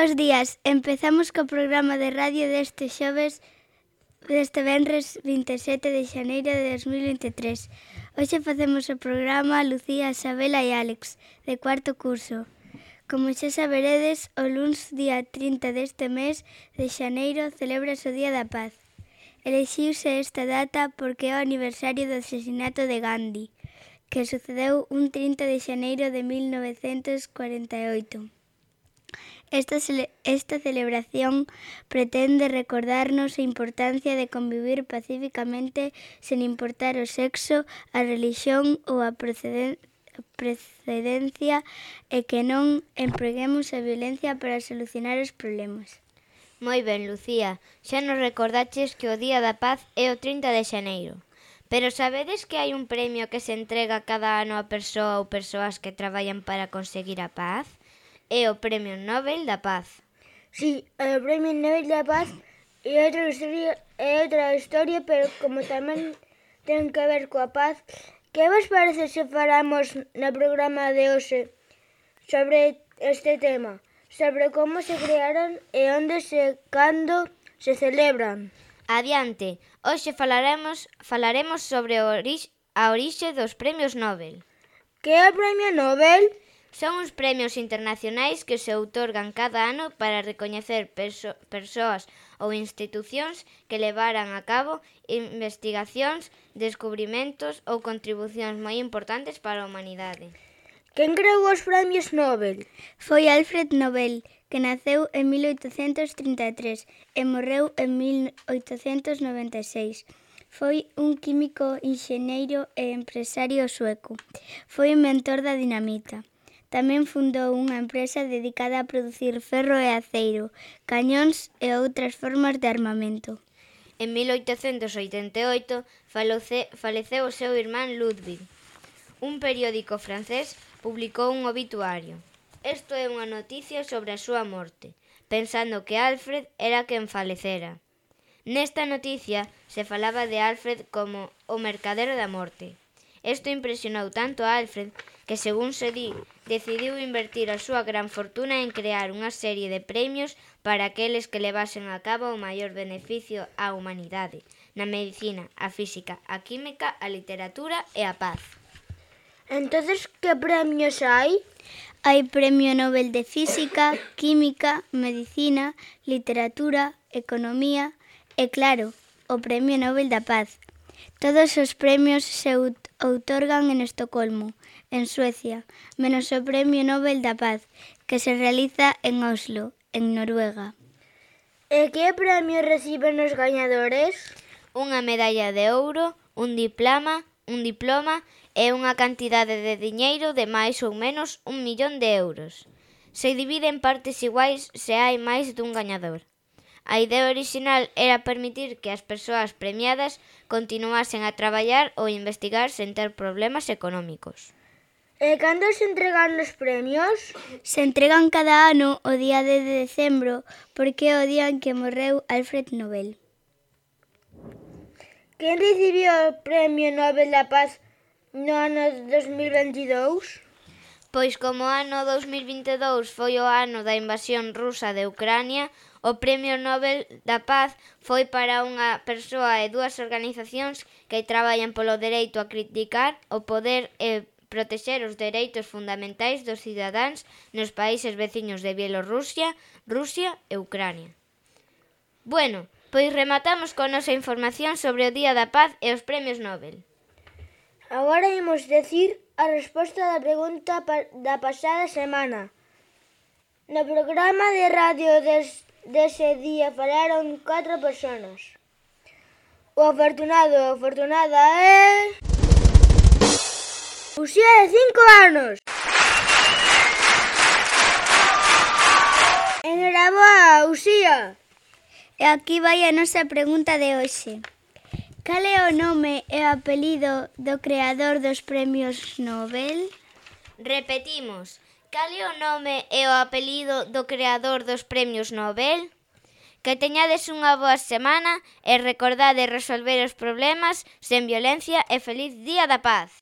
Bos días, empezamos co programa de radio deste xoves deste venres 27 de xaneiro de 2023. Hoxe facemos o programa Lucía, Isabela e Alex, de cuarto curso. Como xa saberedes, o luns día 30 deste mes de xaneiro celebra o Día da Paz. Elexiuse esta data porque é o aniversario do asesinato de Gandhi, que sucedeu un 30 de xaneiro de 1948. Esta, cele esta celebración pretende recordarnos a importancia de convivir pacíficamente sen importar o sexo, a religión ou a precedencia e que non empreguemos a violencia para solucionar os problemas. Moi ben, Lucía. Xa nos recordaches que o Día da Paz é o 30 de xaneiro. Pero sabedes que hai un premio que se entrega cada ano a persoa ou persoas que traballan para conseguir a paz? é o Premio Nobel da Paz. Sí, o Premio Nobel da Paz é outra historia, é outra historia pero como tamén ten que ver coa paz, que vos parece se falamos no programa de hoxe sobre este tema, sobre como se crearon e onde se cando se celebran? Adiante, hoxe falaremos falaremos sobre a orixe dos premios Nobel. Que é o premio Nobel? Son uns premios internacionais que se outorgan cada ano para recoñecer perso persoas ou institucións que levaran a cabo investigacións, descubrimentos ou contribucións moi importantes para a humanidade. Quen creou os premios Nobel? Foi Alfred Nobel, que naceu en 1833 e morreu en 1896 foi un químico, inxeneiro e empresario sueco. Foi inventor da dinamita. Tamén fundou unha empresa dedicada a producir ferro e aceiro, cañóns e outras formas de armamento. En 1888 falece, faleceu o seu irmán Ludwig. Un periódico francés publicou un obituario. Isto é unha noticia sobre a súa morte, pensando que Alfred era quen falecera. Nesta noticia se falaba de Alfred como o mercadero da morte. Isto impresionou tanto a Alfred que, según se di, decidiu invertir a súa gran fortuna en crear unha serie de premios para aqueles que levasen a cabo o maior beneficio á humanidade, na medicina, a física, a química, a literatura e a paz. Entonces, que premios hai? Hai Premio Nobel de Física, Química, Medicina, Literatura, Economía e, claro, o Premio Nobel da Paz. Todos os premios se outorgan en Estocolmo, en Suecia, menos o Premio Nobel da Paz, que se realiza en Oslo, en Noruega. E que premio reciben os gañadores? Unha medalla de ouro, un diploma, un diploma e unha cantidade de diñeiro de máis ou menos un millón de euros. Se divide en partes iguais se hai máis dun gañador. A idea orixinal era permitir que as persoas premiadas continuasen a traballar ou investigar sen ter problemas económicos. E cando se entregan os premios? Se entregan cada ano o día de decembro, porque é o día en que morreu Alfred Nobel. Quen recibiu o Premio Nobel da Paz no ano 2022? Pois como o ano 2022 foi o ano da invasión rusa de Ucrania, o Premio Nobel da Paz foi para unha persoa e dúas organizacións que traballan polo dereito a criticar o poder e protexer os dereitos fundamentais dos cidadáns nos países veciños de Bielorrusia, Rusia e Ucrania. Bueno, pois rematamos con nosa información sobre o Día da Paz e os Premios Nobel. Agora imos decir a resposta da pregunta da pasada semana. No programa de radio des, dese día falaron catro personas. O afortunado, afortunada é... Eh? Uxía de cinco anos. Enhoraboa, Uxía. E aquí vai a nosa pregunta de hoxe. Cal é o nome e o apelido do creador dos premios Nobel? Repetimos, cal é o nome e o apelido do creador dos premios Nobel? Que teñades unha boa semana e recordade resolver os problemas sen violencia e feliz Día da Paz.